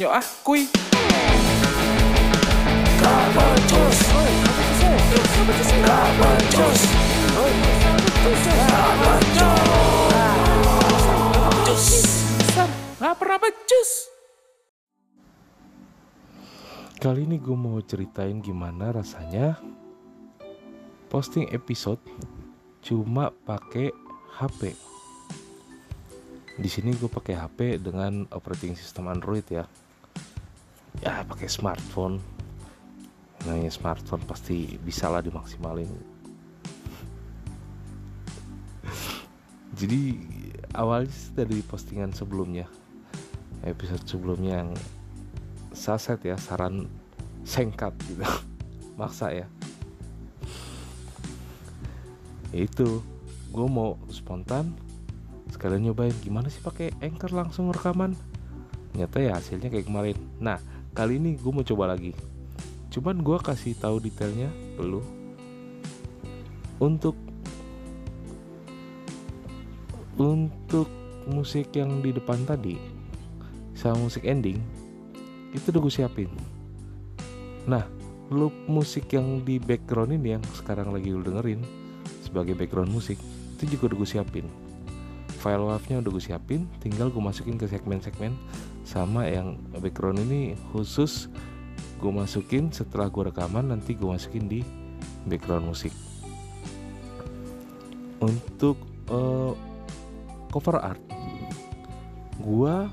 Yo ah, cus? Kali ini gue mau ceritain gimana rasanya posting episode cuma pakai HP. Di sini gue pakai HP dengan operating system Android ya. Ya pakai smartphone. Namanya smartphone pasti bisa lah dimaksimalin. Jadi awalnya dari postingan sebelumnya, episode sebelumnya yang saset ya saran singkat gitu maksa Ya itu gue mau spontan sekalian nyobain gimana sih pakai anchor langsung rekaman? Nyata ya hasilnya kayak kemarin. Nah kali ini gue mau coba lagi. Cuman gue kasih tahu detailnya dulu untuk untuk musik yang di depan tadi sama musik ending itu udah gue siapin. Nah loop musik yang di background ini yang sekarang lagi lu dengerin sebagai background musik itu juga udah gue siapin file wave-nya udah gue siapin tinggal gue masukin ke segmen-segmen sama yang background ini khusus gue masukin setelah gue rekaman nanti gue masukin di background musik. Untuk uh, cover art gua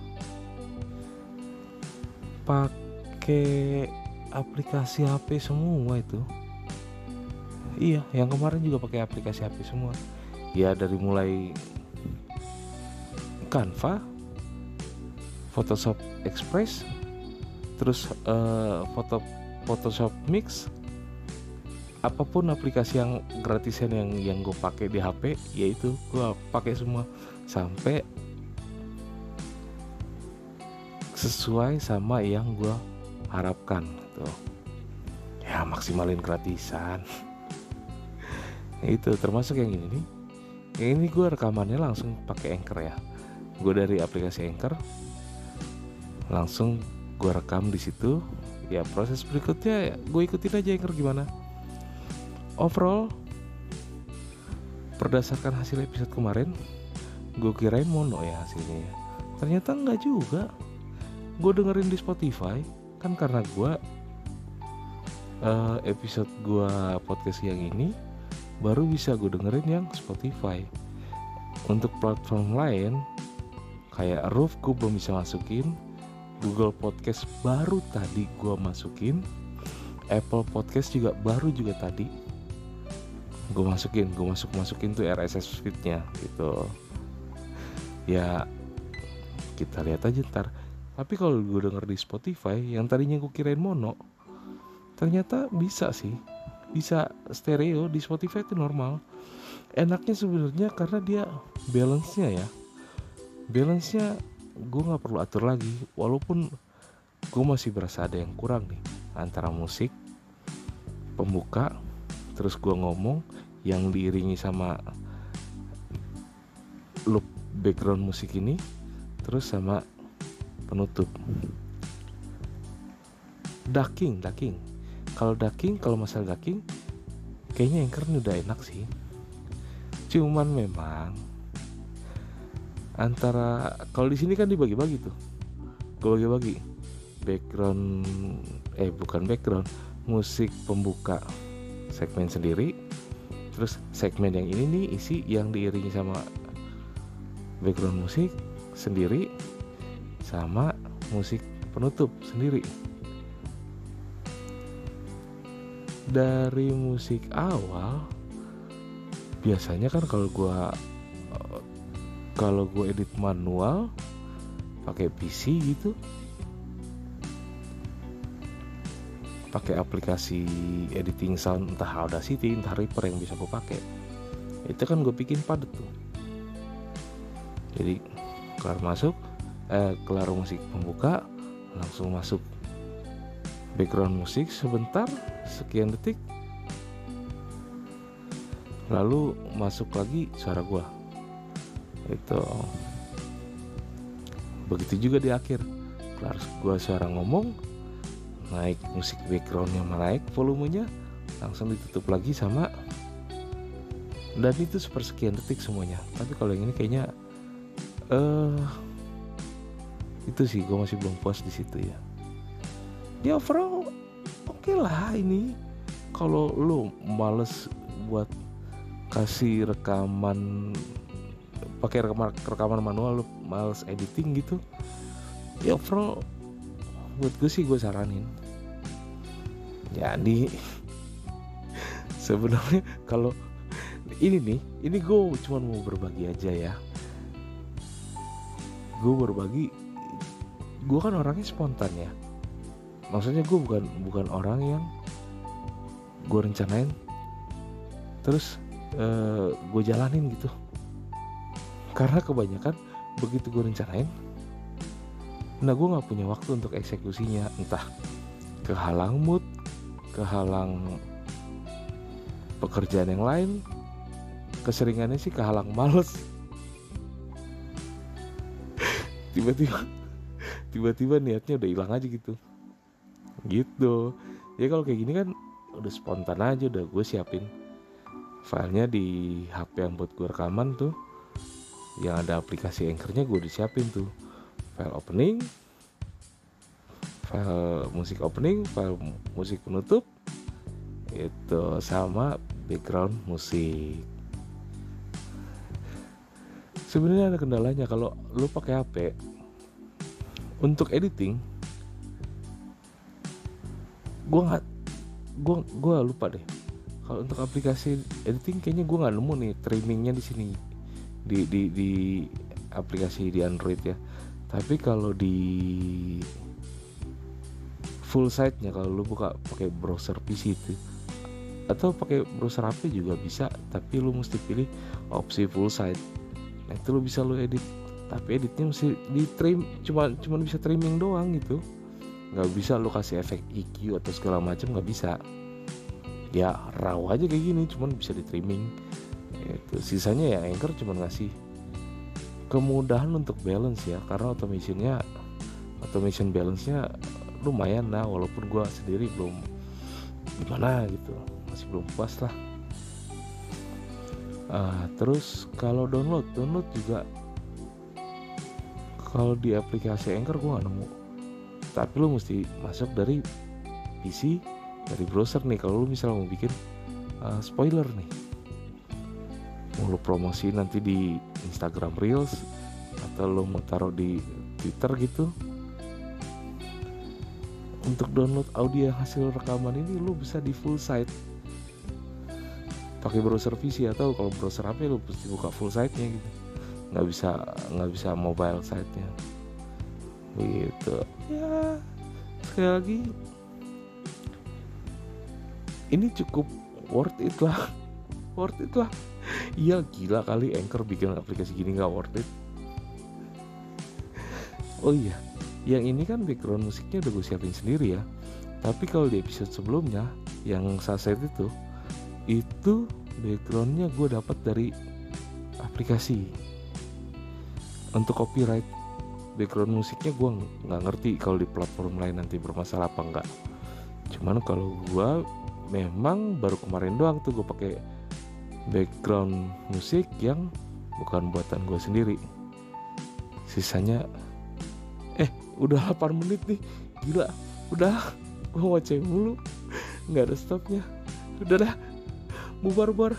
pakai aplikasi HP semua itu. Iya yang kemarin juga pakai aplikasi HP semua. Ya dari mulai Canva Photoshop Express terus uh, foto Photoshop Mix apa pun aplikasi yang gratisan yang yang gue pakai di HP yaitu gue pakai semua sampai sesuai sama yang gue harapkan gitu ya maksimalin gratisan. Itu termasuk yang ini nih. Yang ini gue rekamannya langsung pakai anchor ya gue dari aplikasi anchor. Langsung gue rekam di situ. Ya proses berikutnya ya, gue ikutin aja anchor gimana. Overall berdasarkan hasil episode kemarin gue kirain mono ya hasilnya ternyata enggak juga. Gue dengerin di Spotify kan karena gue uh, episode gue podcast yang ini baru bisa gue dengerin yang Spotify. Untuk platform lain kayak Roof gue belum bisa masukin. Google Podcast baru tadi gue masukin. Apple Podcast juga baru juga tadi gue masukin. Gue masuk masukin tuh RSS feednya gitu. Ya kita lihat aja ntar. Tapi kalau gue denger di Spotify yang tadinya gue kirain mono ternyata bisa sih. Bisa stereo di Spotify itu normal. Enaknya sebenarnya karena dia balance nya ya balance nya gue nggak perlu atur lagi walaupun gue masih berasa ada yang kurang nih antara musik pembuka terus gue ngomong yang diiringi sama loop background musik ini terus sama penutup. Ducking ducking. Kalau ducking kalau masalah ducking kayaknya anchor ini udah enak sih. Cuman memang antara kalau di sini kan dibagi-bagi tuh. Gue bagi-bagi. Background eh bukan background. Musik pembuka segmen sendiri. Terus segmen yang ini nih isi yang diiringi sama background musik sendiri sama musik penutup sendiri. Dari musik awal biasanya kan kalau gua kalau gue edit manual pakai PC gitu. Pakai aplikasi editing sound entah Audacity entah Reaper yang bisa gue pakai. Itu kan gue bikin padat tuh. Jadi kelar masuk eh, kelar musik pembuka langsung masuk background musik sebentar sekian detik. Lalu masuk lagi suara gua itu begitu juga di akhir. Kelar gue suara ngomong naik musik backgroundnya naik volumenya langsung ditutup lagi sama dan itu sepersekian detik semuanya. Tapi kalau yang ini kayaknya uh, itu sih gue masih belum puas di situ ya. Ya overall oke okay lah ini. Kalau lo males buat kasih rekaman pakai rekaman rekaman manual lo males editing gitu. Ya overall buat gue sih gue saranin. Jadi sebenarnya kalau ini nih ini gue cuma mau berbagi aja ya. Gue berbagi gue kan orangnya spontan ya. Maksudnya gue bukan bukan orang yang gue rencanain. Terus uh, eh, gue jalanin gitu karena kebanyakan begitu gue rencanain nah gue nggak punya waktu untuk eksekusinya. Entah kehalang mood kehalang pekerjaan yang lain keseringannya sih kehalang males. Tiba-tiba tiba-tiba niatnya udah hilang aja gitu. Gitu. Ya kalau kayak gini kan udah spontan aja udah gue siapin. Filenya di HP yang buat gue rekaman tuh yang ada aplikasi anchornya gue disiapin tuh. File opening file musik opening file musik penutup itu sama background musik. Sebenarnya ada kendalanya kalau lu pakai HP untuk editing gue nggak gue gue lupa deh. Kalau untuk aplikasi editing kayaknya gue nggak nemu nih trimmingnya di sini di di di aplikasi di Android ya. Tapi kalau di full site-nya kalau lu buka pakai browser PC itu atau pakai browser HP juga bisa tapi lu mesti pilih opsi full site. Nah itu lu bisa lu edit. Tapi editnya mesti di trim cuma cuma bisa trimming doang gitu. Nggak bisa lu kasih efek EQ atau segala macam nggak bisa. Ya raw aja kayak gini cuman bisa di trimming itu sisanya ya anchor cuma ngasih kemudahan untuk balance ya karena automationnya automation balance-nya lumayan lah walaupun gue sendiri belum gimana gitu masih belum puas lah. Uh, terus kalau download download juga kalau di aplikasi Anchor gue gak nemu. Tapi lo mesti masuk dari PC dari browser nih kalau lo misalnya mau bikin uh, spoiler nih mau lo promosi nanti di Instagram Reels atau lo mau taruh di Twitter gitu. Untuk download audio hasil rekaman ini lo bisa di full site. Pakai browser PC atau kalau browser HP lo pasti buka full site-nya gitu. Nggak bisa nggak bisa mobile site-nya. Gitu. Ya sekali lagi. Ini cukup worth it lah. Worth it lah iya gila kali Anchor bikin aplikasi gini nggak worth it. Oh iya yang ini kan background musiknya udah gue siapin sendiri ya. Tapi kalau di episode sebelumnya yang saset itu itu backgroundnya gue dapat dari aplikasi. Untuk copyright background musiknya gue nggak ngerti kalau di platform lain nanti bermasalah apa enggak cuman kalau gue memang baru kemarin doang tuh gue pakai background musik yang bukan buatan gue sendiri. Sisanya eh udah 8 menit nih gila udah gue ngoceh mulu nggak ada stopnya. Udah dah bubar bubar